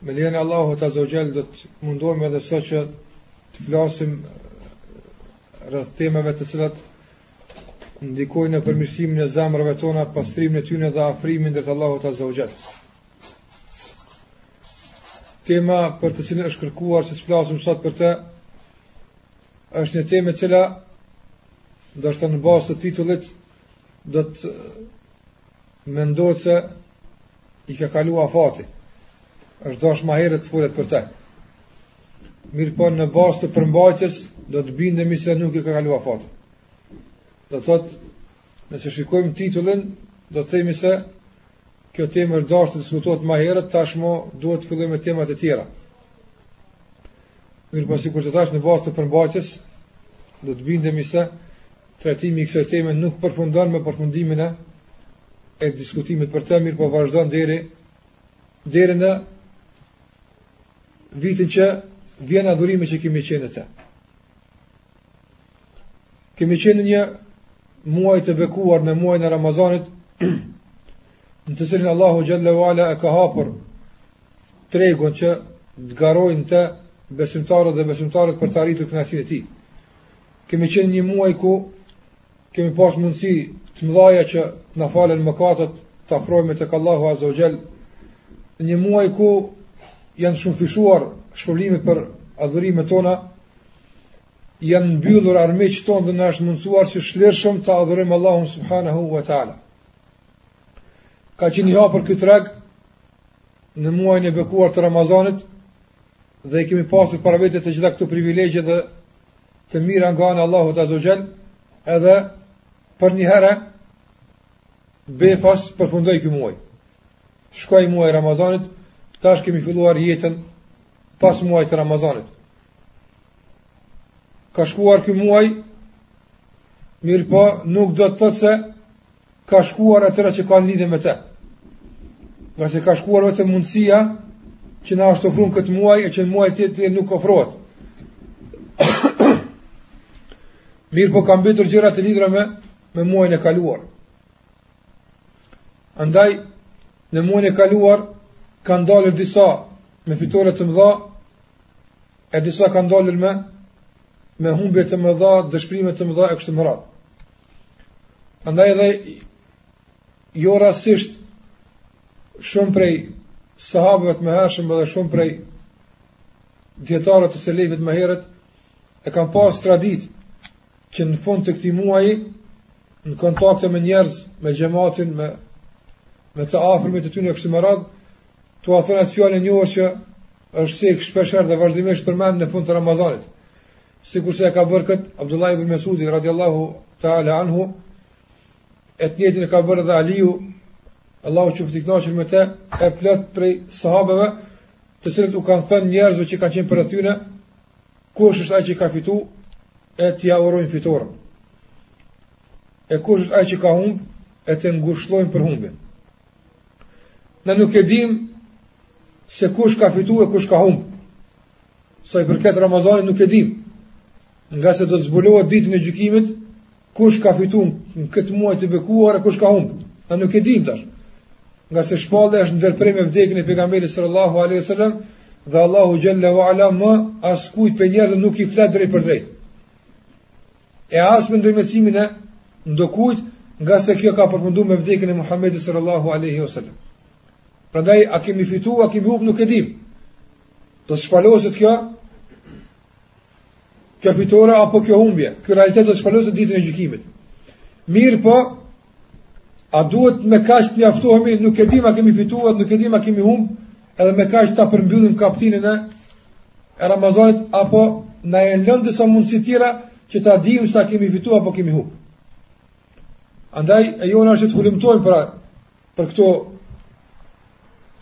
Me lejën e Allahut Azza wa Jall do të mundohemi edhe sot që të flasim rreth temave të cilat ndikojnë në përmirësimin e zemrave tona, pastrimin e tyre dhe afrimin drejt Allahut Azza wa Jall. Tema për të cilën është kërkuar që të flasim sot për të është një temë e cila në bazë të titullit do të mendohet se i ka kalu afati, është dash ma herët të folet për te. Mirëpo në bazë të përmbajtjes, do të bindemi se nuk i ka kalu afati. Do të thotë, nëse shikojmë titullin, do të themi se kjo temë është dash të diskutohet ma herët, tashmë duhet të fillojmë me temat e tjera. Mirëpo sikur që thashë në bazë të përmbajtjes, do të bindemi se Trajtimi i kësaj teme nuk përfundon me përfundimin e e diskutimit për të, mirëpo vazhdon deri deri në vitin që vjen adhurimi që kemi qenë në të. Kemi qenë në një muaj të bekuar në muajin e Ramazanit, në të cilin Allahu xhalla wa ala e ka hapur tregun që të garojnë në të besimtarët dhe besimtaret për të arritur kënaqësinë e tij. Kemi qenë në një muaj ku kemi pas mundësi të mëdhaja që të na falen mëkatet, të afrohemi tek Allahu Azza wa Jall. Një muaj ku janë shumëfishuar shpërblimet për adhurimet tona, janë mbyllur armiqtë tanë dhe na është mundësuar që lirshëm të adhurojmë Allahun subhanahu wa taala. Ka qenë i hapur ky treg në muajin e bekuar të Ramazanit, Dhe kemi pasur para vete të gjitha këto privilegje dhe të mira nga ana e Allahut Azza wa Jall, edhe përnjëherë befas përfundoi ky muaj. Shkoi muaji i Ramazanit, tash kemi filluar jetën pas muajit të Ramazanit. Ka shkuar ky muaj, mirëpo nuk do të thotë se ka shkuar ato që kanë lidhje me të. Ngase ka shkuar vetëm mundësia që na është ofruar në këtë muaj e që në muaj të tjerë nuk ofrohet. Mirëpo kanë mbetur gjëra të lidhura me me muajin e kaluar. Andaj në muajin e kaluar kanë dalur disa me fitore të mëdha e disa kanë dalur me me humbje të mëdha, dëshpërime të mëdha e kështu me radhë. Prandaj edhe jo rastisht shumë prej sahabëve të mëhershëm dhe shumë prej dietarëve të selefit më herët e kanë pas traditë që në fund të këtij muaji në kontakte me njerëz, me xhamatin, me me të afërmit të tyre kështu me radhë, t'ua thonë atë fjalën e njohur që është sik shpeshherë dhe vazhdimisht përmend në fund të Ramazanit. Sikurse e ka bërë kët Abdullah ibn Mesudi radiallahu ta'ala anhu, e të njëjtin e ka bërë dhe Aliu, Allahu qoftë i knaqur me te, e plot prej sahabeve, të cilët u kanë thënë njerëzve që kanë qenë përreth tyne, kush është ai që ka fitu, e t'ia urojnë fitorën. E kush është ai që ka humbë, e të ngushllojnë për humbjen. Na nuk e dim se kush ka fitu e kush ka hum. Sa i përket Ramazanit nuk e dim. Ngase do të zbulohet ditën e gjykimit kush ka fitu në këtë muaj të bekuar e kush ka hum. Na nuk e dim tash. Ngase shpallja është ndërpre me vdekjen e pejgamberit sallallahu alaihi wasallam dhe Allahu xhalla wa ala më askujt prej njerëzve nuk i flet drejtpërdrejt. e as me ndërmjetësimin e ndokujt, ngase kjo ka përfundu me vdekjen e Muhamedit sallallahu alaihi wasallam. Prandaj a kemi fituar, a kemi humbur nuk e dim. Do të shpaloset kjo kjo fitore apo kjo humbje. Ky realitet do të shpaloset ditën e gjykimit. Mirëpo, A duhet me kaq të mjaftohemi, nuk e dimë a kemi fituar, nuk e dimë a kemi humb, edhe me kaq ta përmbyllim kapitullin e e Ramazanit apo na janë lënë disa mundësi tjera që ta dimë se a kemi fituar apo kemi humb. Andaj e jona është të hulumtojmë pra për këto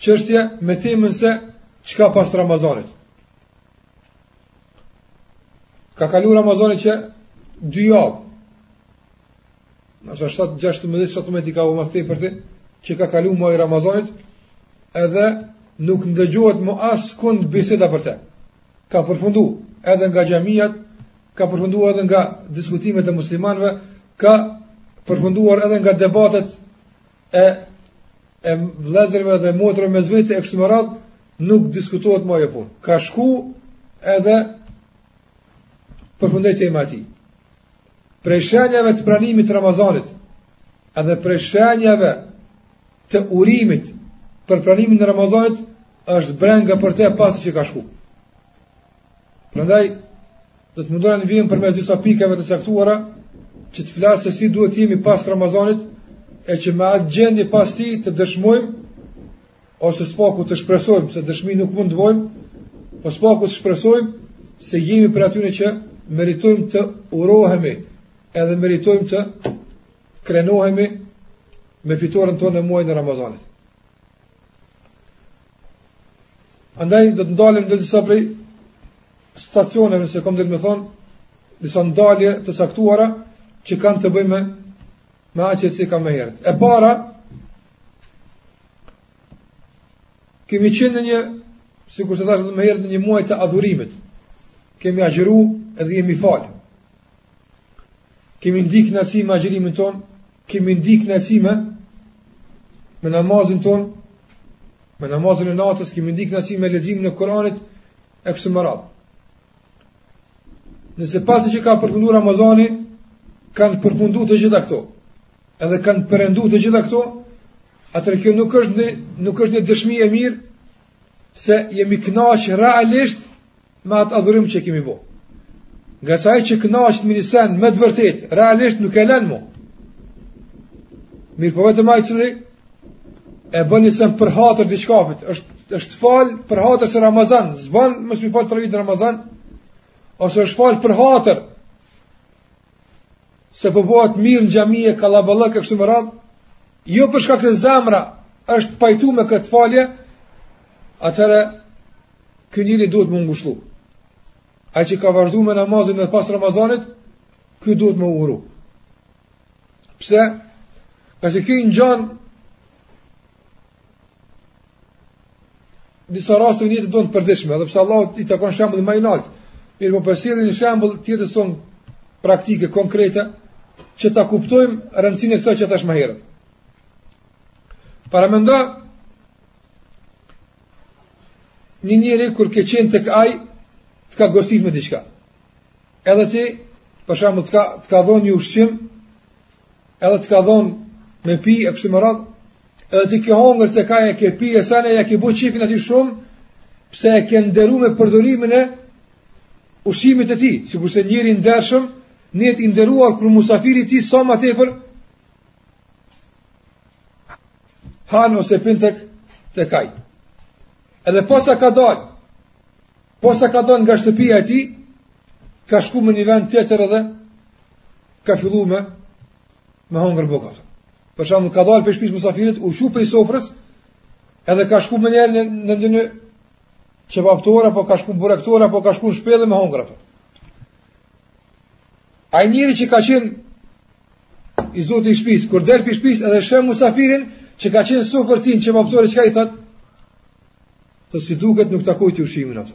çështje me temën se çka pas Ramazanit. Ka kalu Ramazani që dy javë. Në që ashtat 16-17 i ka u ma s'tepërti, që ka kalu muaji i Ramazanit, edhe nuk ndëgjohet më askund biseda për te. Ka përfundu edhe nga xhamiat, ka përfundu edhe nga diskutimet e muslimanve, ka përfunduar edhe nga debatet e, e vlezërve dhe motrave mes vete e kështu me radhë, nuk diskutohet më e punë. Ka shku edhe përfundoi tema e tij. Prej shenjave të pranimit të Ramazanit, edhe prej shenjave të urimit për pranimin e Ramazanit, është brenga për te pasi që ka shku. Prandaj, do të mundohem në vijim përmes disa pikave të caktuara, që të flas se si duhet të jemi pas Ramazanit, e që me atë gjendje pas tij të dëshmojmë ose së paku të shpresojmë se dëshmi nuk mund të bëjmë, po së paku të shpresojmë se jemi prej atyre që meritojmë të urohemi, edhe meritojmë të krenohemi me fitoren tonë në muajin e Ramazanit. Andaj do të ndalemi në disa prej stacioneve, nëse kom drejtë me thonë, disa ndalje të caktuara që kanë të bëjmë me atë që thamë më herët. E para, Kemi qenë në një, sikurse thashë edhe më herët, në një muaj të adhurimit. Kemi agjëru edhe jemi falë. Kemi ndi knaqsi me agjërimin tonë, kemi ndi knaqsi me, me namazin tonë, me namazin e natës, kemi ndi knaqsi me leximin e Kuranit, e kështu me radhë. Nëse pasi që ka përfundu Ramazani, kanë përfundu të gjitha këto. Edhe kanë perëndu të gjitha këto, atëherë kjo nuk është një, nuk është një dëshmi e mirë, se jemi knaqë realisht me atë adhurim që kemi bo. Ngase ai që knaqet me një sen, me të vërtetë, realisht nuk e len mo. Mirëpo vetëm ai i cili, e bën një sen për hatër të diçkafit, është, është falë për hatër se Ramazan, s'ban mos me i falë teravitë në Ramazan, ose është falë për hatër, se po bëhet mirë në xhami e kallaballëk e kështu me radhë, jo për shkak se zemra është pajtu me këtë falje, atëherë ky njeri duhet me ngushëllu. Ai që ka vazhduar me namazin edhe pas Ramazanit, ky duhet me uru. Pse? Pasi ky ngjan disa raste në jetën tonë të përditshme, edhe pse Allahut i takon shembulli më i lartë. Mirëpo përsëri një shembull jetës sonë praktike konkrete që ta kuptojmë rëndësinë e kësaj që thashë më herët. Paramendo një njeri kur ke qenë tek ai të ka gostit me diçka. Edhe ti për shembull të ka të ka dhënë një ushqim, edhe të ka dhënë me pi e kështu me radhë, Edhe ti ke hongër tek ai e ke pi e sene, ja ke bo qejfin atij shumë, pse e ke nderu me përdorimin e ushqimit të tij, sikurse njeri i ndershëm, ndihet i nderuar kur musafiri i tij sa ma tepër, han ose pin tek, tek ai. Edhe posa ka dalë, posa ka dalë nga shtëpia e tij, ka shku në një vend tjetër edhe, ka fillu me, me hongër bukë. Për shembull, ka dalë prej shpisë musafiri, u çu prej sofrës, edhe ka shku menjëherë në, në një një qebaptore, apo ka shku në burektore, apo ka shku në shpi me hongër apo. Ai njeri që ka qenë i zotë i shpis, kur delë prej shpis edhe sheh musafirin, që ka qenë sofër tin qebaptore, çka i thotë? Thotë si duket nuk ta kojti ushqimin ato.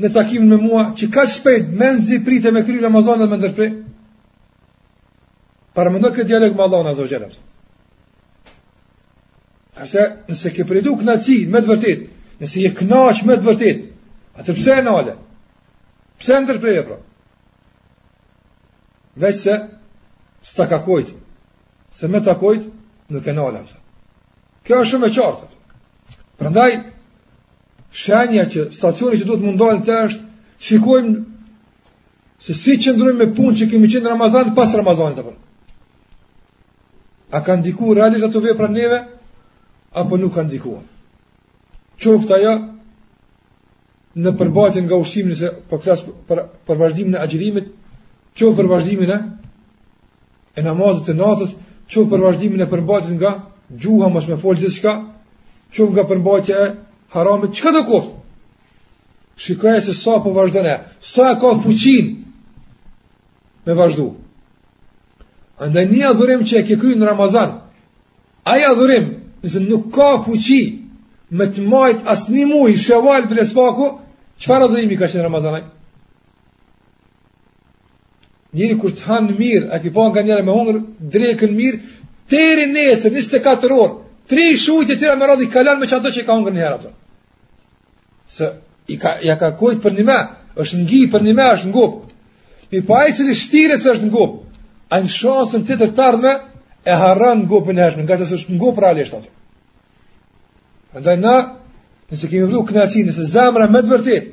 në takim me mua që kaq shpejt mezi prite me kry Ramazan dhe me ndërpre pra mendo këtë dialog me Allahun azze ve xhel-le se nëse ke përjetu knaqsi me të vërtit nëse je kënaq me të vërtit atë pse e nale pse e ndërpreve pra veç se s'ta ka kojt se me ta kojt nuk e nale kjo është shumë e qartë prandaj Shenja që stacioni që duhet t'mundohena është, t'shikojmë se si qëndrojmë me punë që kemi qenë Ramazan pas Ramazanit apo. A kanë ndiku realisht ato vepra neve apo nuk kanë ndikuar? Qoftë ajo në përmbajtjen nga ushqimi se po flas për për vazhdimin e agjërimit, qoftë për vazhdimin e e namazit të natës, qoftë për vazhdimin e përmbajtjes nga gjuha mos me fol gjithçka, qoftë nga përmbajtja e haramit, çkado koft. Shikoje se sa po vazhdon e, sa e ka fuqin me vazhdu. Andaj një adhurim që e ke kry në Ramazan, ai adhurim, nëse nuk ka fuqi me të majt as një muj, sheval për së paku, çfar adhurimi ka qenë Ramazan ai? Njeri kur të hanë mirë, a ki pa nganjëherë me hongër, drekën mirë, teri nesër, 24 orë, tri shujtë e tjera me radhë i kalon me që ato që i ka hongër njëherë ato. Se i ka, ja ka kojt përnime, është ngi përnime, është ngop. Mirëpo ai cili shtiret se është ngop, ai në shansën e tashme, e harron ngopjen e hershme, ngase s'është ngop realisht ato. Andaj na, nëse kemi vërtet knaqsi, nëse zemra me të vërtit,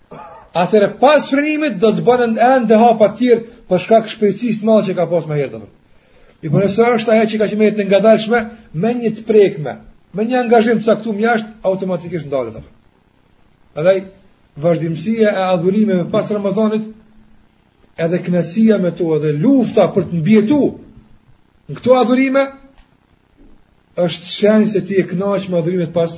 Atëherë pas frenimit do të bëjë ende hapa të tjerë për shkak shpejtësisë të madhe që ka pas më herë tani. Mirëpo nëse është ajo që ka qenë e ngadalshme me një të prekme, me një angazhim të caktuar jashtë automatikisht ndalet atë. Edhe vazhdimësia e adhurimeve pas Ramazanit, edhe kënaqësia me to dhe lufta për të mbijetuar në këto adhurime është shenjë se ti je kënaq me adhurimet pas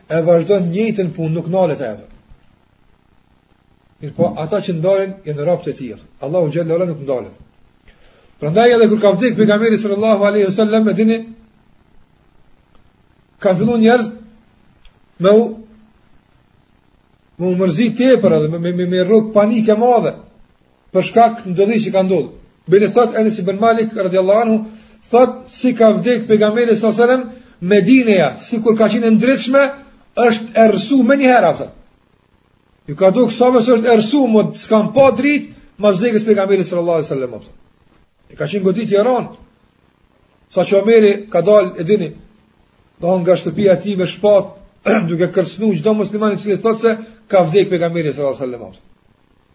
E vazhdon njëjtën punë, nuk ndalet edhe. Mirëpo, ata që ndalen janë robt e tij. Allahu xhel-le ve ala nuk ndalet. Prandaj edhe kur ka vdek pejgamberi sallallahu alaihi wasallam e dini kan fillu njerëz me u me u mërzi tepër edhe me me, me i rrok panik e madhe. Për shkak të ndodhisë që ka ndodhur. Bile thot Enes ibn Malik radhiyallahu anhu, thot si ka vdek pejgamberi sallallahu alajhi wasallam, Medineja, sikur ka qenë e ndritshme, është errësu menjëherë atë. Ju ka duk sa më është errësu, më s'kan pa drit, pas vdekjes pejgamberit sallallahu alajhi wasallam atë. E ka qenë goditje e rënd. Saqë Omeri ka dalë, e dini, del nga shtëpia e tij me shpat, duke kërcënu, çdo musliman i cili thot se, ka vdek pejgamberi sallallahu alajhi wasallam.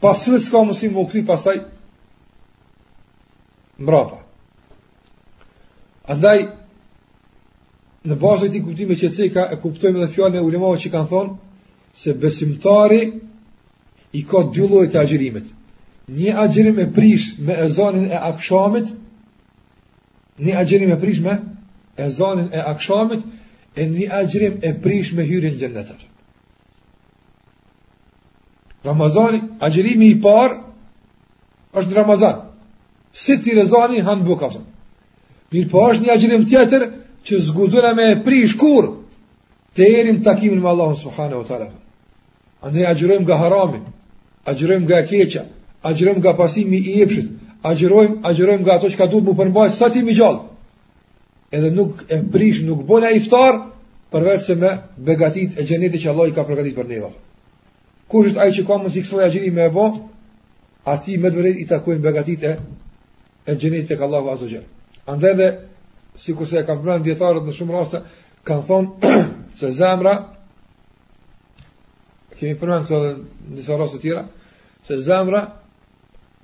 Pas së cilës s'ka mësi me u kthy pastaj mbrapa. Andaj, në bazë të këtij kuptimi që ceka e kuptojmë edhe fjalën e ulemave që kanë thonë, se besimtari i ka dy lloje të agjerimit. Një agjerim e prish me ezanin e akshamit, një agjerim e prish me ezanin e akshamit, e një agjerim e prish me hyrjen n'xhennet. Ramazani, agjerimi i par, është në Ramazan. Si thirr ezani, hanë buka, përsa. Mirëpo është një agjerim tjetër, që s'guxon me e prish kurr, deri n'takimin me Allahun Subhanehu ue Teala. Andaj agjerojmë nga harami, agjerojmë nga e keqja, agjerojmë nga pasimi i epshit, agjerojmë, agjerojmë nga ato që ka duhet m'u përmbajt, sa t'jemi gjallë. Edhe nuk e prish, nuk bën ai iftar përveçse me begatit e xhenetit që Allah i ka përgatitur për neva. Kush është ai që ka mundësi kësoj agjërimi me bë? Atij me vërtet i takojnë begatit e e xhenetit tek Allahu azza ue xhel. Andaj dhe sikurse e kanë përmend dietarët në shumë raste kanë thonë se zemra kemi përmend këto në disa raste të tjera se zemra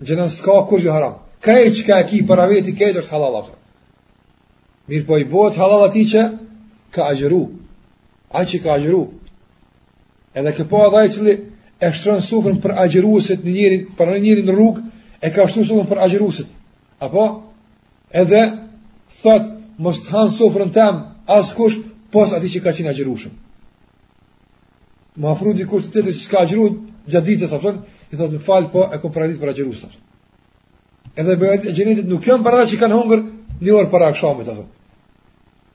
N'xhennet s'ka kurrgjë haram. Krejt që ka e ki para veti, krejt është halal ato. Mirëpo i bëhet halal atij që ka agjëru. Ai që ka agjëru. Edhe ke pa atë i cili e shtron sufrën për agjërusit në njërin, për në njërin rrugë, e ka shtru sufrën për agjërusit. Apo? Edhe thot, mos të hanë n'sufrën teme, askush, pos atij që ka qenë agjërueshëm. M'u afru dikush tjetër që s'ka agjëru gjatë ditës, apëton, i thotë, më fal, po, e kom përgatit për agjërusit. Edhe begatit e xhenetit nuk janë përgatit që kanë hongër një orë para akshamit, apëton.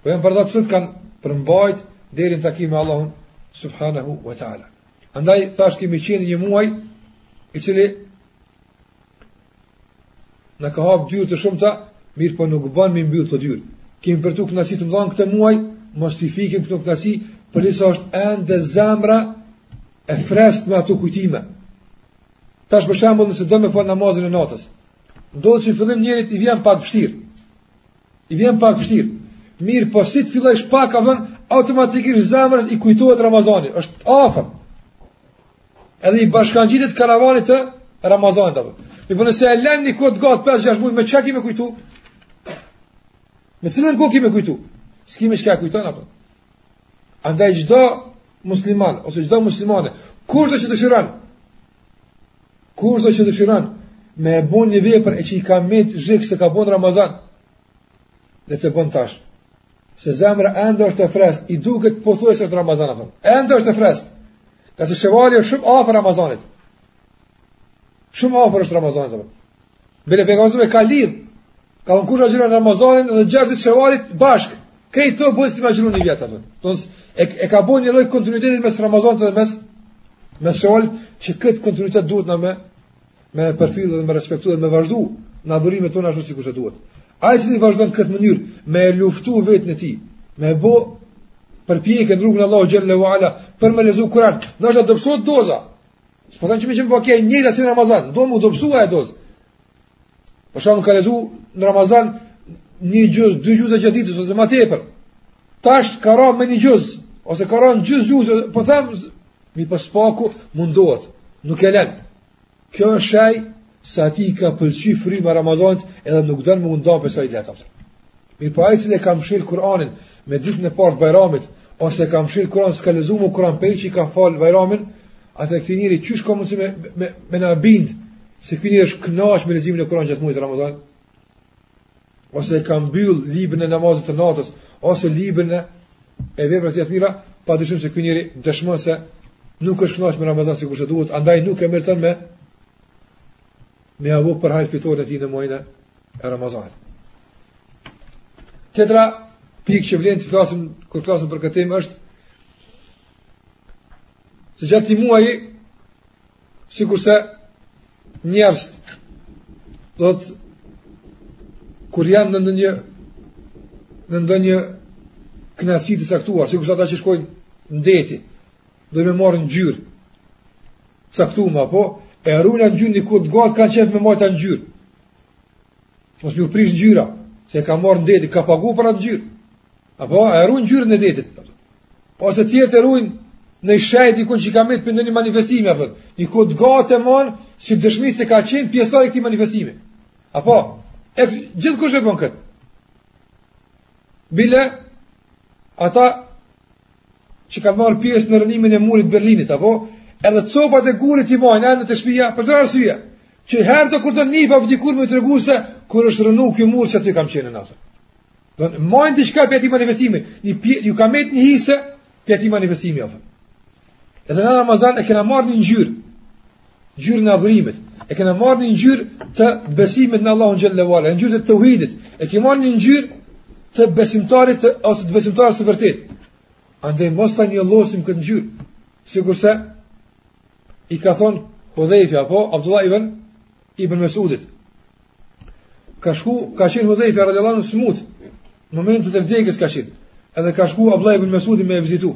Po janë përgatit se u kanë përmbajt deri n'takim me Allahun, subhanahu wa ta'ala. Andaj, thashë kemi qenë n'një muaj, i cili Na ka hapë dyrë të shumta, mirëpo nuk ban me i mbyllë këto dyrë. Kemi përjetu kënasi të mdha në këtë muaj, mos t'i fikim këto kënasi, përderisa është ende zemra e freskët me ato kujtime. Tash për shembull nëse do me falë namazin e natës. Ndodhë që në fillim njerit i vjen pak vështirë. I vjen pak vështirë. Mirëpo si të fillojsh pak, apo, automatikisht zemrës i kujtohet Ramazani, është afër. Edhe i bashkangjitet karavanit të Ramazanit, apo. Mirëpo nëse e len një kohë të gatë 5-6 muj, me çka ki me kujtu? Me cilën kohë ki me kujtu? S'ki me çka kujton, apo. Andaj çdo musliman, ose çdo muslimane, kushdo që dëshiron, Kushdo që dëshiron me e bën një vepër e që i ka met zhig s'e ka bën në Ramazan, le të bën tash. Se zemra ende është e freskët, i duket pothuajse se është Ramazan apo. Ende është e freskët. Ngase shevali është shumë afër Ramazanit. Shumë afër është Ramazanit apo. Bile pejgamberi i ka lidh. Ka thon kush agjëron Ramazanin dhe 6 ditë Shevalit bashk. Krejt të bëhet si me agjëru një vjet atë. Thon se e ka bën një lloj kontinuiteti mes Ramazanit dhe mes mes Shevalit që këtë kontinuitet duhet na me e përfill dhe me respektu dhe me vazhdu në adhurimet tona ashtu sikur se duhet. Ai si vazhdon këtë mënyrë me luftu veten e tij, me bë përpjekje në rrugën e Allahut xhelle ve ala për me lexu Kur'an. Ndoshta do të doza, S'po them që me qenë po krejt njejtë si në Ramazan, do me u dobësu ajo dozë. Për shembull ka lexu në Ramazan një xhuz, dy xhuze gjatë ditës, ose ma tepër. Tash ka ra me një xhuz, ose ka ra në gjysë xhuzi, po themi, mirëpo s'paku mundohet, nuk e len. Kjo është shej Se atij i ka pëlqy fryma e Ramazanit edhe nuk don me u nda prej saj lehtë. Mirëpo ai i cili e ka mshilë Kur'anin me ditën e parë të Bajramit, ose e ka mshilë Kur'an, s'ka lexu më Kur'an prej që e ka falë Bajramin, atëherë ky njeri qysh ka mundësi me, me, me na bindë, se ky njeri është knaq me leximin e Kur'anit gjatë mujit Ramazan, ose e ka mbyllë librin e namazit të natës, ose librin e, e veprave tjera të mira, pa dyshim se ky njeri dëshmon se nuk është knaq me Ramazan sikurse duhet, andaj nuk e meriton me, me ja bo përhajr fitoren e tij në muajin e Ramazanit. Tjetra pikë që vlen të flasim kur të flasim për këtë temë është se gjatë këtij muaji sikurse njerëzit kur janë në ndonjë në ndonjë kënaqësi të caktuar, sikurse ata që shkojnë në deti, do me marrë ngjyrë të caktume, apo, e rujnë ngjyrën një kohë të gatë, kanë qef me majt atë ngjyrë. Mos m'u prishë ngjyra, se e ka marrë në deti, ka pagu për atë ngjyrë. Apo, e rujnë ngjyrën e detit. Ose tjerët e rujnë ni shej dikun që i ka metë prej ndonjë manifestimi, apo, një kohë të gatë e man, si dëshmi se ka qenë pjesëtar e këtij manifestimi. Apo, e gjithëkush e bën këtë. Bile, ata që kanë marrë pjesë në rënimin e murit të Berlinit, apo edhe copat e gurit i majnë edhe te shpija, për atë arsye, që herëdokurdo nipave dikur me tregu se, kur është rënu ky mur qaty kam qenë edhe unë afër. Dhe majnë diçka prej atij manifestimi, një pje, ju ka met një hise prej atij manifestimi, apo. Edhe na Ramazan e kena marrë një ngjyrë, ngjyrën e adhurimit. E kena marrë ngjyrë të besimit në Allahun xhel-le ue ala, ngjyrë të tauhidit. E kemi marrë ngjyrë të besimtarit të, ose të besimtares së vërtetë. Andaj mos ta njëllosim këtë ngjyrë. Sikurse i ka thon Hudhaifi, po, Abdullah ibn ibn Mesudit. Ka shku, ka qenë Hudhaifi radhiyallahu anhu smut. Në momentin e vdekjes ka qenë. Edhe ka shku Abdullah ibn Mesudi me vizitu.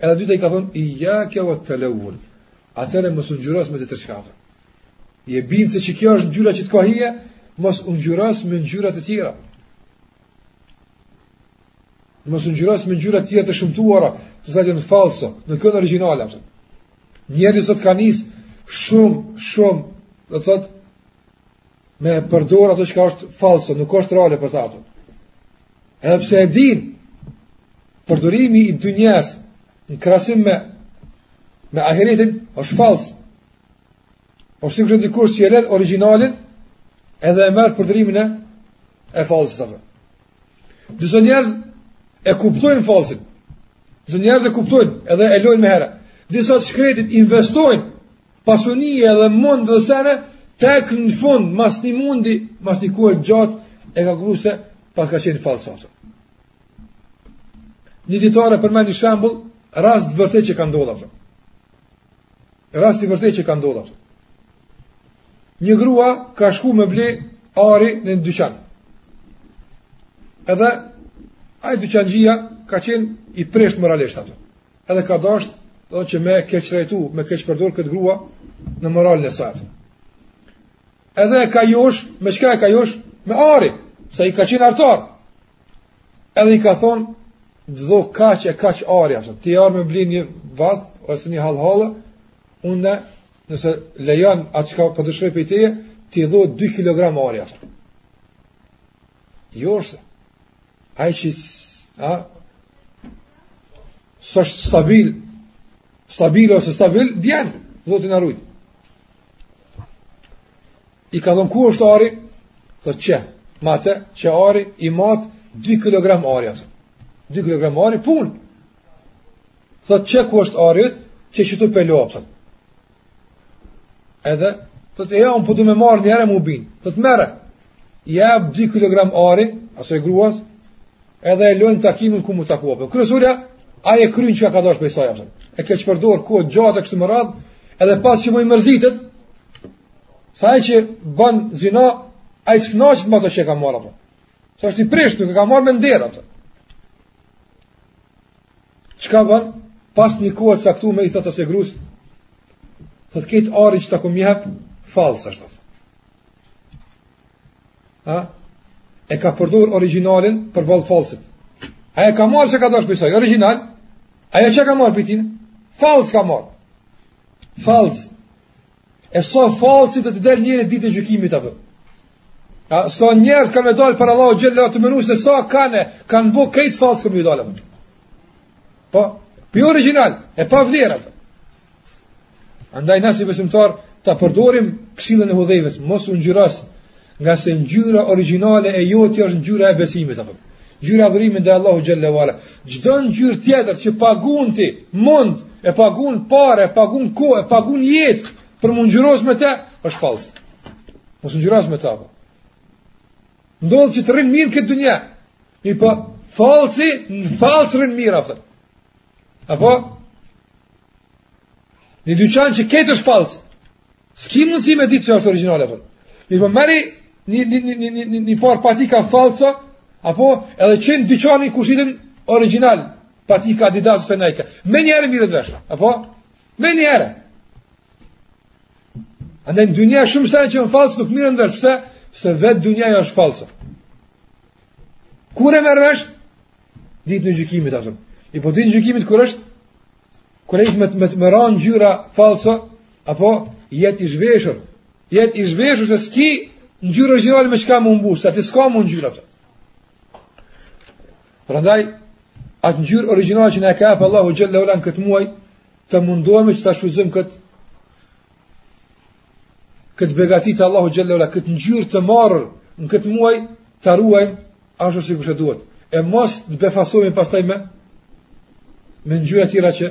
Edhe në fund i ka thonë, ijjake ve telewun, atëherë mos u ngjyros me tjetër çkafë. I bjen se kjo është ngjyra që të ka hije, mos u ngjyros me ngjyra të tjera. Mos u ngjyros me ngjyra tjera të shëmtuara, të cilat janë falso, nuk janë origjinale. Njerëz sot kanë nisë shumë, shumë, do të thotë, me përdor ato çka është falso, nuk është reale për ta. Edhe pse e din, Përdorimi i dynjes në krahasim me me ahiretin është fals. Por sikur dikush që e len origjinalin, edhe e merr përdorimin e e falsit të fërë. Disa njerëz e kuptojnë falsin. Disa njerëz e kuptojnë edhe e lanë me herë. Disa të shkretët investojnë pasuni edhe mund dhe sene, tek në fund, mas një mundi, mas një kohe gjatë, e kqyr se paska qenë fals. Një ditore po përmend një shambull, rast i vërtetë që ka ndodh, pra. Rast i vërtetë që ka ndodh, pra. Një grua ka shku me ble ari në një dyqan. Edhe, ai dyqanxhia ka qenë i prisht moralisht, ato. Edhe ka dasht, deshti me keqtrajtu, me keqpërdor këtë grua në moralin e saj. Edhe e ka josh, me çka e ka josh, me ari, se ai ka qenë artar. Edhe i ka thonë, a do kaq e kaq ari, për sa, ti ke ardhë me ble një vath, ose një hallhallë, unë, nëse lejon atë çka po dëshiroj prej teje, t'i dho 2 kg ari. Jo është, ai që, a, s'është stabil, stabil ose stabil, bjenë, domethënë në rrjet. I ka thonë ku është ari? Thot qe, mate, qe ari i matë 2 kg ari, atë. 2 kg ari pun. Thot qe ku është ari, që që të pelu, atë. Edhe, thot e ja, unë po du me marë njëherë me u bindë. Thot merre, Jep 2 kg ari, asaj gruas, edhe e lënë takimin ku m'u taku. Po kryesulja, ai e kryen çka ka dashur prej saj apo. E keqpërdor kogja gjatë kështu me radhë, edhe pas që i mërzitet, se ai që bën zina, ai s'knaqet me ato që ka marrë apo. Se është i prishur, nuk e ka marrë me nder ato. Çka bën? Pas një kohë të caktuar me i thotë asaj grus, thotë këtë ari që ta kom jep, fals është. Ha? E ka përdor originalin përballë falsit. Ai ka marrë çka ka dash pej saj? Original? Ajo çka ka marrë pej tij? Fals ka marrë. Fals. E sa asi falsi do të dalin ditën e gjykimit apo. Sa asi njerëz kanë me dalë para Allahut xhele tu menu se çka kanë, kanë bo krejt fals ka me ju dalë. Po, për original, e pavlerë apo. Andaj na si besimtar ta përdorim këshillën e Hudhejfes, mos u ngjyros, ngase ngjyra origjinale e joti është ngjyra e besimit apo. Ngjyra e adhurimit te Allahu xhelle ve ala. Çdo ngjyrë tjetër që paguon ti, mund, e paguon pare, e paguon kohë, e paguon jetë për m'u ngjyros me të, është false. Mos u ngjyros me të apo. Ndodh që të rrin mirë n'këtë dynja. E po falsi, fals rrin mirë apo. Apo Një dyqan që krejt është fals. S'ki mundësi me ditë që është originale, apo. Një po merr një, një, një, një, një, një palë patika falso, apo edhe qe n'dyqan ku shiten origjinal, patika Adidas ose Nike. Menjëherë merret vesh, apo? Menjëherë. A në dynja shumë sene që janë fals nuk merren vesh, pse? Se vetë dynjaja është falso. Kur e merr vesh? Ditën e gjykimit apo. E po ditën e gjykimit kur është? Kur ai me me me ra ngjyra falso apo jet i zhveshur. Jet i zhveshur se s'ki ngjyrë origjinale me çka m'u mbulu, se ti s'ke më ngjyrë apo. Prandaj atë ngjyrë origjinale që na ka hap Allahu xhelle ve ala këtë muaj të mundohemi që ta shfrytëzojmë këtë këtë begati të Allahut xhelle ve ala, këtë ngjyrë të marrë në këtë muaj, ta ruajmë ashtu siç është duhet. E mos të befasohemi pastaj me, me ngjyra tjera që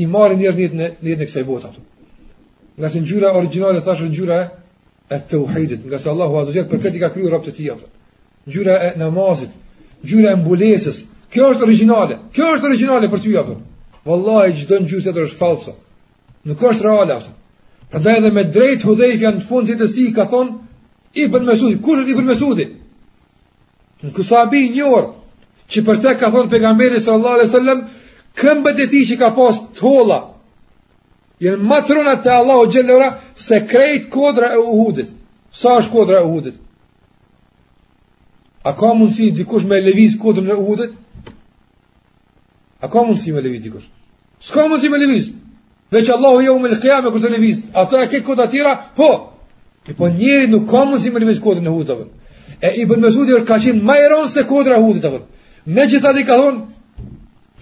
i marrin njerëzit në jetën e kësaj bote. Ngase ngjyra origjinale, thashë është ngjyra e teuhidit, ngase Allahu azze ve xhel për këtë i ka kriju robt e tij. Ngjyra e namazit, ngjyra e mbulesës, kjo është origjinale, kjo është origjinale për ty apo. Vallahi, çdo ngjyrë tjetër është falso, Nuk është reale ato. Prandaj edhe me drejt Hudhejfe, në fund të si ka thon Ibn Mesudi, kush është Ibn Mesudi? Ky sahabi i njohur që për të ka thon pejgamberi sallallahu alaihi wasallam këmbët e tij që ka pas të holla. Janë ma t'rona te Allahu xhelle ve ala se krejt kodra e Uhudit. Sa është kodra e Uhudit? A ka mundësi dikush me lëviz kodrën e Uhudit? A ka mundësi me lëviz dikush? S'ka mundësi me lëviz. Veç Allahu jo me lëkja me këtë lëviz. Ato edhe kodrat tjera? Po. E po njeri nuk ka mundësi me lëviz kodrën e Uhudit, a po. E Ibn Mesudi ka qenë ma i ronë se kodra e Uhudit, a po. Megjithatë ka thonë,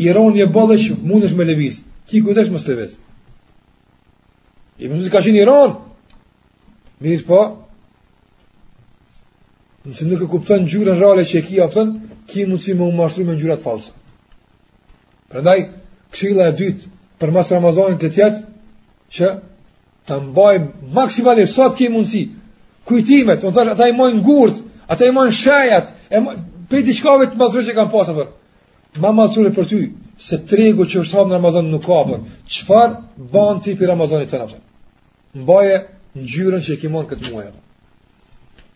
i ronë një bllok që mundesh me lëviz. Ki kujdes mos lëviz. Ibn Mesudi ka qenë i ronë. Mirëpo, Nëse nuk e kupton ngjyrën reale që e ki afër, ki mundësi me u mashtru me ngjyrat false. Prandaj, këshilla e dytë për mas Ramazanit të tjetë, që të mbajmë maksimalisht sa të kemi mundësi. Kujtimet, unë thashë, ata i mojnë ngurët, ata i mojnë shenjat, e mojnë, prej shkakut të pazarit që kanë pasë, po. ma pazar për ty, se tregu që është hapë në Ramazan nuk ka, po. çfarë ban ti prej Ramazanit të në Mbaje ngjyrën që e ke marrë në këtë muaj.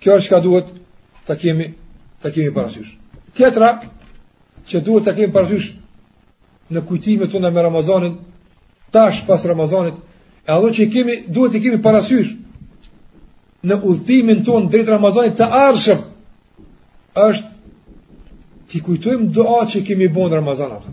Kjo është çka duhet ta kemi ta kemi parasysh. Tjetra që duhet ta kemi parasysh në kujtimet tona me Ramazanin, tash pas Ramazanit, ajo që kemi duhet të kemi parasysh në udhëtimin tonë drejt Ramazanit të ardhshëm është t'i kujtojmë duat që kemi bo n'Ramazan ato.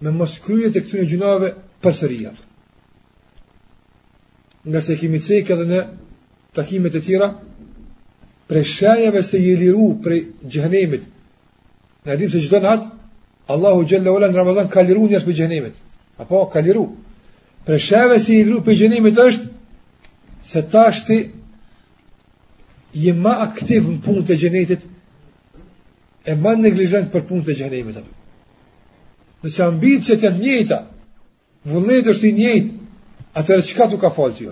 me mos u kthy te këto gjynahe përsëri. Ngase kemi cek edhe në takimet e tjera, prej shenjave se je liru prej xhehnemit, ne e dimë se gjithë natë, Allahu xhelle ve ala në Ramazan ka liru njerëz prej xhehnemit, a po ka liru. Prej shenjave se je liru prej xhehnemit është, se tash ti je ma aktiv në punë të xhenetit, e ma neglizhent për punët e xhehnemit aty. Nëse ambiciet janë të njëjta, vullneti është i njëjtë, atëherë çka t'u ka falë ty?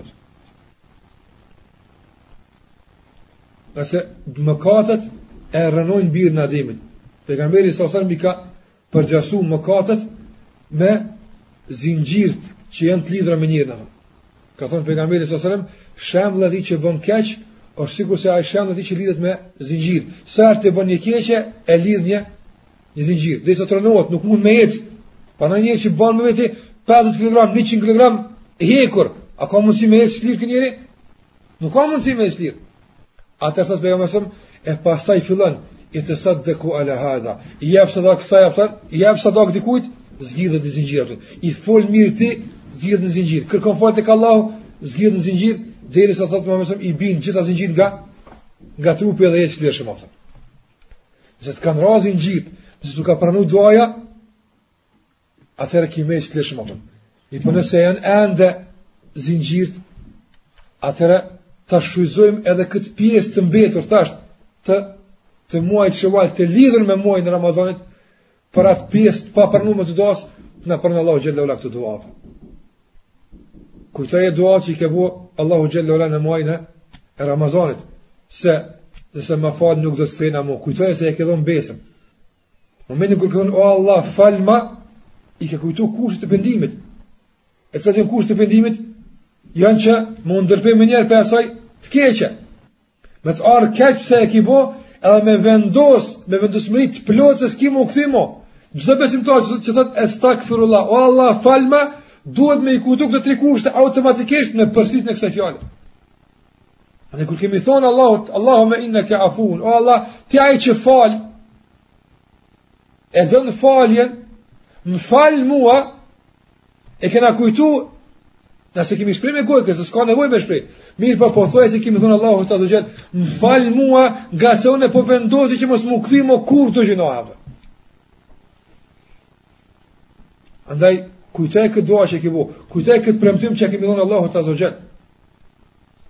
Nëse mëkatët e rënojnë birin e Ademit, pejgamberi a.s. i ka përngjasu mëkatet me zinxhirët që janë të lidhura me njerin, a po. Ka thënë pejgamberi a.s., shembulli i tij që bën keq është sikur se ai shembulli i tij që lidhet me zinxhir. Sa herë të bën një keqje, e lidh me një zinxhir. Dhe sa të ronohet, nuk mund me ec. Paramendo një që ban me vete 50 kg, 100 kg hekur. A ka mundësi me ec lirë ky njeri? Nuk ka mundësi me shtirë. Atëherë sa bëjmë më shumë, e pastaj fillon, i të sëtë dhe ku ala hadha, i jep sadaka ksaj, i jep sadaka dikujt, zgjidhet një zinxhir. I fol mirë ti, zgjidhet një zinxhir. Kërkon falje te Allahu, zgjidhet një zinxhir, derisa të bëjmë më shumë, i bien gjithë zinxhirët nga, nga trupi edhe ec lirshëm. Nëse të kanë razin gjithë, nëse të ka pranu duaja, Atëherë ki me ec lirshëm apëm. Mirëpo nëse janë ende zinxhirët, atëherë të shfrytëzojmë edhe këtë pjesë të mbetur, thashë, të, të muajit Sheval, ta lidhim me muajin e Ramazanit, për atë pjesë të papranuar me të dasë, na pranon Allahu xhele ve ala këtë dua apëm. Kujtoje duanë që i ke bo Allahut xhele ve ala në muajin e Ramazanit, se nëse më fal nuk do të sejna mo, kujtoje se e ke dhonë besën, Momentin kur ke thonë o Allah falma, i ke kujtu kushtet e pendimit. E cilat janë kushtet e pendimit? Janë që me u ndërpre menjëherë prej asaj të keqe. Me të ardhë keq pse e ki bo, edhe me vendos, me vendosmëri të plotë se s'ki me u kthy mo. Çdo besimtar që, që thotë estagfirullah, o Allah falma, duhet me i kujtu këto tri kushte automatikisht me përsëritjen e ksaj fjale. Dhe kur kemi thonë Allahut, Allahumma innaka afun, o Allah, ti ai që fal, e don faljen, më fal mua, e kena kujtu, nëse e kemi shpreh me gojë, se s'ka nevojë me shpreh, mirëpo po, po thoj se kemi thonë Allahut, azze ve xhel, më fal mua, ngase unë po vendosi që mos me u kthy mo kurrë te gjynahet. Andaj, kujtoje këtë dua që ke bo, kujtoje këtë premtim që kemi dhënë Allahut azze ve xhel,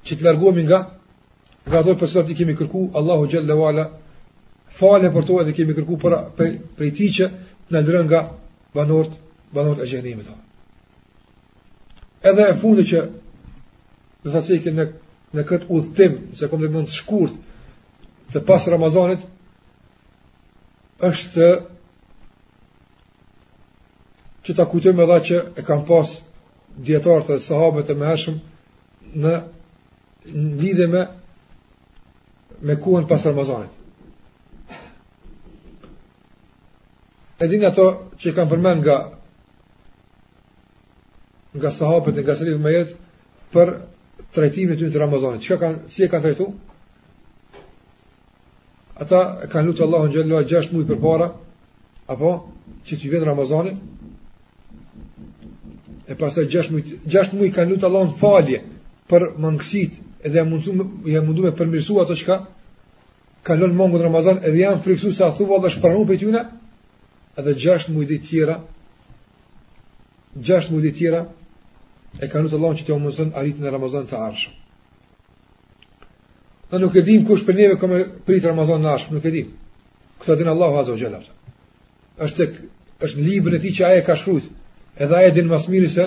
që të largohemi nga, nga ato për të cilat i kemi kërku, Allahut xhele ve ala, falje për to edhe kemi kërku për, për, prej tij që të na ndan nga banorët, banorët e xhehenemit. Edhe e fundit që do ta cekim në, në këtë udhëtim, sa kom të mund të shkurtë pas Ramazanit, është që ta kujtojmë edhe atë që e kanë pas dijetarët e sahabët e mëhershëm në lidhje me me kohën pas Ramazanit. Edhe nga ato që kanë përmend nga nga sahabët e nga selefët e mëhershëm për trajtimin e tyre të Ramazanit. Çka kanë si e kanë trajtuar? Ata e kanë lutë Allahun xhelle ue ala gjasht muj përpara, apo që t'i vjen Ramazani, e pastaj gjasht muj, gjasht muj kanë lutë Allahun falje për mangësit, edhe janë mundu, janë mundu me përmirësu ato çka kanë lon mangu në Ramazan, edhe janë friksu se a thu vallë është pranu prej tyne, edhe gjasht muj të tjera, gjasht muj të tjera, e kanë lutë Allahun që t'ia munëson arritjen e Ramazanit të ardhshëm. Ne nuk e dim kush prej neve ka me pritë Ramazanin e ardhshëm, nuk e dim. Këta e din Allahu azze ue xhel. është, është në librin e tij që ai e ka shkrujt, edhe ai e din ma s'miri se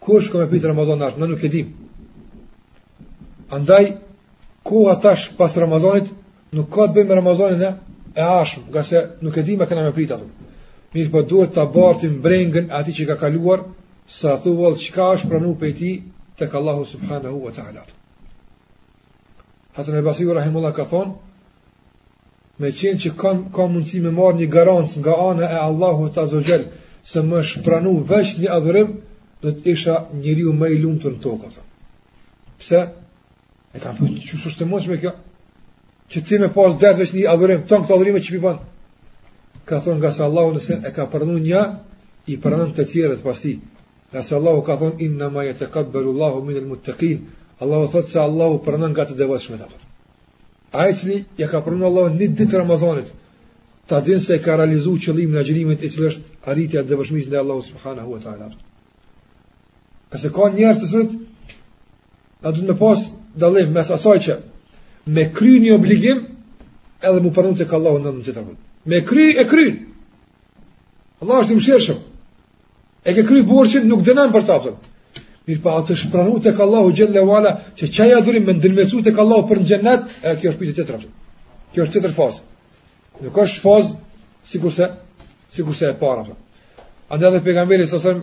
kush ka me pritë Ramazanin e ardhshëm, ne nuk e dim. Andaj, koha tash pas Ramazanit Nuk ka të bëjë me Ramazanin e e ardhshëm, ngase nuk e dim a kena me pritë atë. Mirëpo duhet ta bartim brengën e atij që ka kaluar, se a thu vallë çka është pranu prej tij tek Allahu subhanahu wa ta'ala. Hasan el Basriu Rahimullah ka thonë, me qenë që kam, kam mundësi me marrë një garancë nga ana e Allahut azze ue xhel, se më është pranu veç një adhurim, do të isha njeriu më i lumtë në tokë. Pse? E kanë pyet, qysh është e mundshme kjo? Që ti më pas dert veç një adhurim, tanë këto adhurime që po i ban. Ka thon ngase Allahu nëse e ka pranuar një, i pranon të tjerët pasi. Ngase Allahu ka thon innama yataqabbalu Allahu min al-muttaqin. Allahu thot se Allahu pranon nga të devotshmit e tij. Ai që ja ka pranuar Allahu një ditë Ramazanit, ta din se ka realizuar qëllimin e agjërimit i cili është arritja e devotshmërisë ndaj Allahut subhanahu wa taala. Nëse ka njerëz sot, na duhet me pas dallim mes asaj që me kry një obligim edhe m'u pranu tek Allahu në nëmë gjithë Me kry e kry. Allah është i mëshirëshëm. E ke kry borxhin nuk dënon për ta përën. Mirëpo a të është pranu tek Allahu xhelle wa ala që qaj adhurim me ndërmjetsu tek Allahu për në xhennet, e kjo është pytje tjetër Kjo është tjetër fazë. Nuk është fazë sikurse, sikurse e para. Andaj edhe pejgamberi sasëm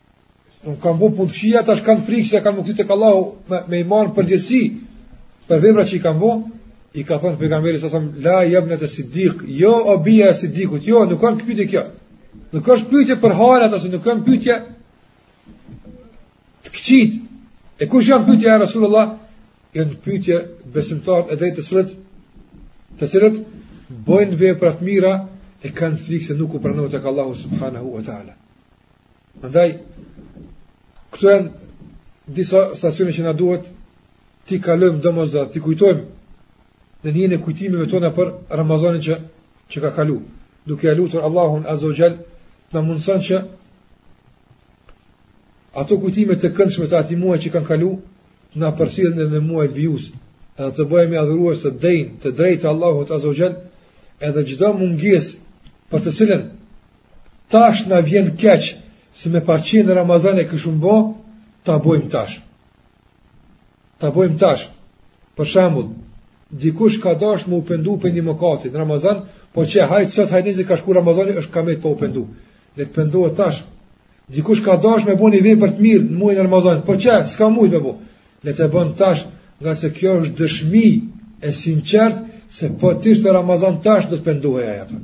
Që kanë bo punë të këqija, tash kanë frikë se kanë m'u kthy tek Allahu me, me i marrë në përgjegjësi për veprat që i kanë bo. I ka thënë pejgamberi sa sam la yabnata siddiq, jo o bija e siddiqut, jo, nuk ka për qëllim kjo. Nuk është për qëllim për hajnat ose nuk ka për qëllim të këqijt. E kush janë për qëllim ja Rasulullah? Janë për qëllim besimtarët e drejtë të cilët të cilët bojnë vepra të mira e kanë frikë se nuk u pranohet tek Allahu subhanahu wa taala. Andaj, këto janë disa stacione që na duhet t'i kalojmë domosdo, t'i kujtojmë në ditën e kujtimeve tona për Ramazanin që, që ka kalu. Duke e lutur Allahun azze ve xhel, na mundëson që ato kujtime të këndshme të atij muaji që kanë kalu, na përcjellin dhe në muajt vijues, edhe të bëhemi adhurues të denjë, të drejtë Allahut azze ve xhel, edhe çdo mungesë për të cilën Tash na vjen keq se me pa qenë n'Ramazan e kishim bo, ta bojmë tash. Ta bojmë tash. Për shembull, dikush ka dash me u pendu për një mëkat në Ramazan, po që hajt sot hajt nesër ka shku Ramazani, e s'ka mujt me u pendu. Le të pendohet tash. Dikush ka dash me bo një vepër të mirë në muajin Ramazan, po që, s'ka mujt me bo. Le ta bën tash, ngase kjo është dëshmi e sinqert, se po të ishte Ramazan tash do të pendohej e jepën.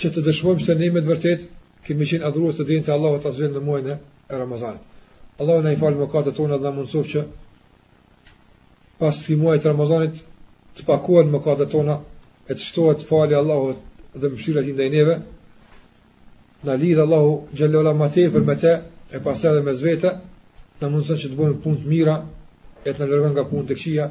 që të dëshmojmë se ne me të vërtetë kemi qenë adhurues të denjë të Allahut azza në muajin e Ramazanit. Allahu na i fal mëkatet tona dhe na mundësof që pas këtij muaji të Ramazanit të pakohen mëkatet tona e të shtohet falja e Allahut dhe mëshira e tij ndaj neve. Na lidh Allahu xhel-le ve ala ma tepër me të e pastaj edhe mes vete, na mundëson që të bëjmë punë të mira e të na largon nga punët e këqija,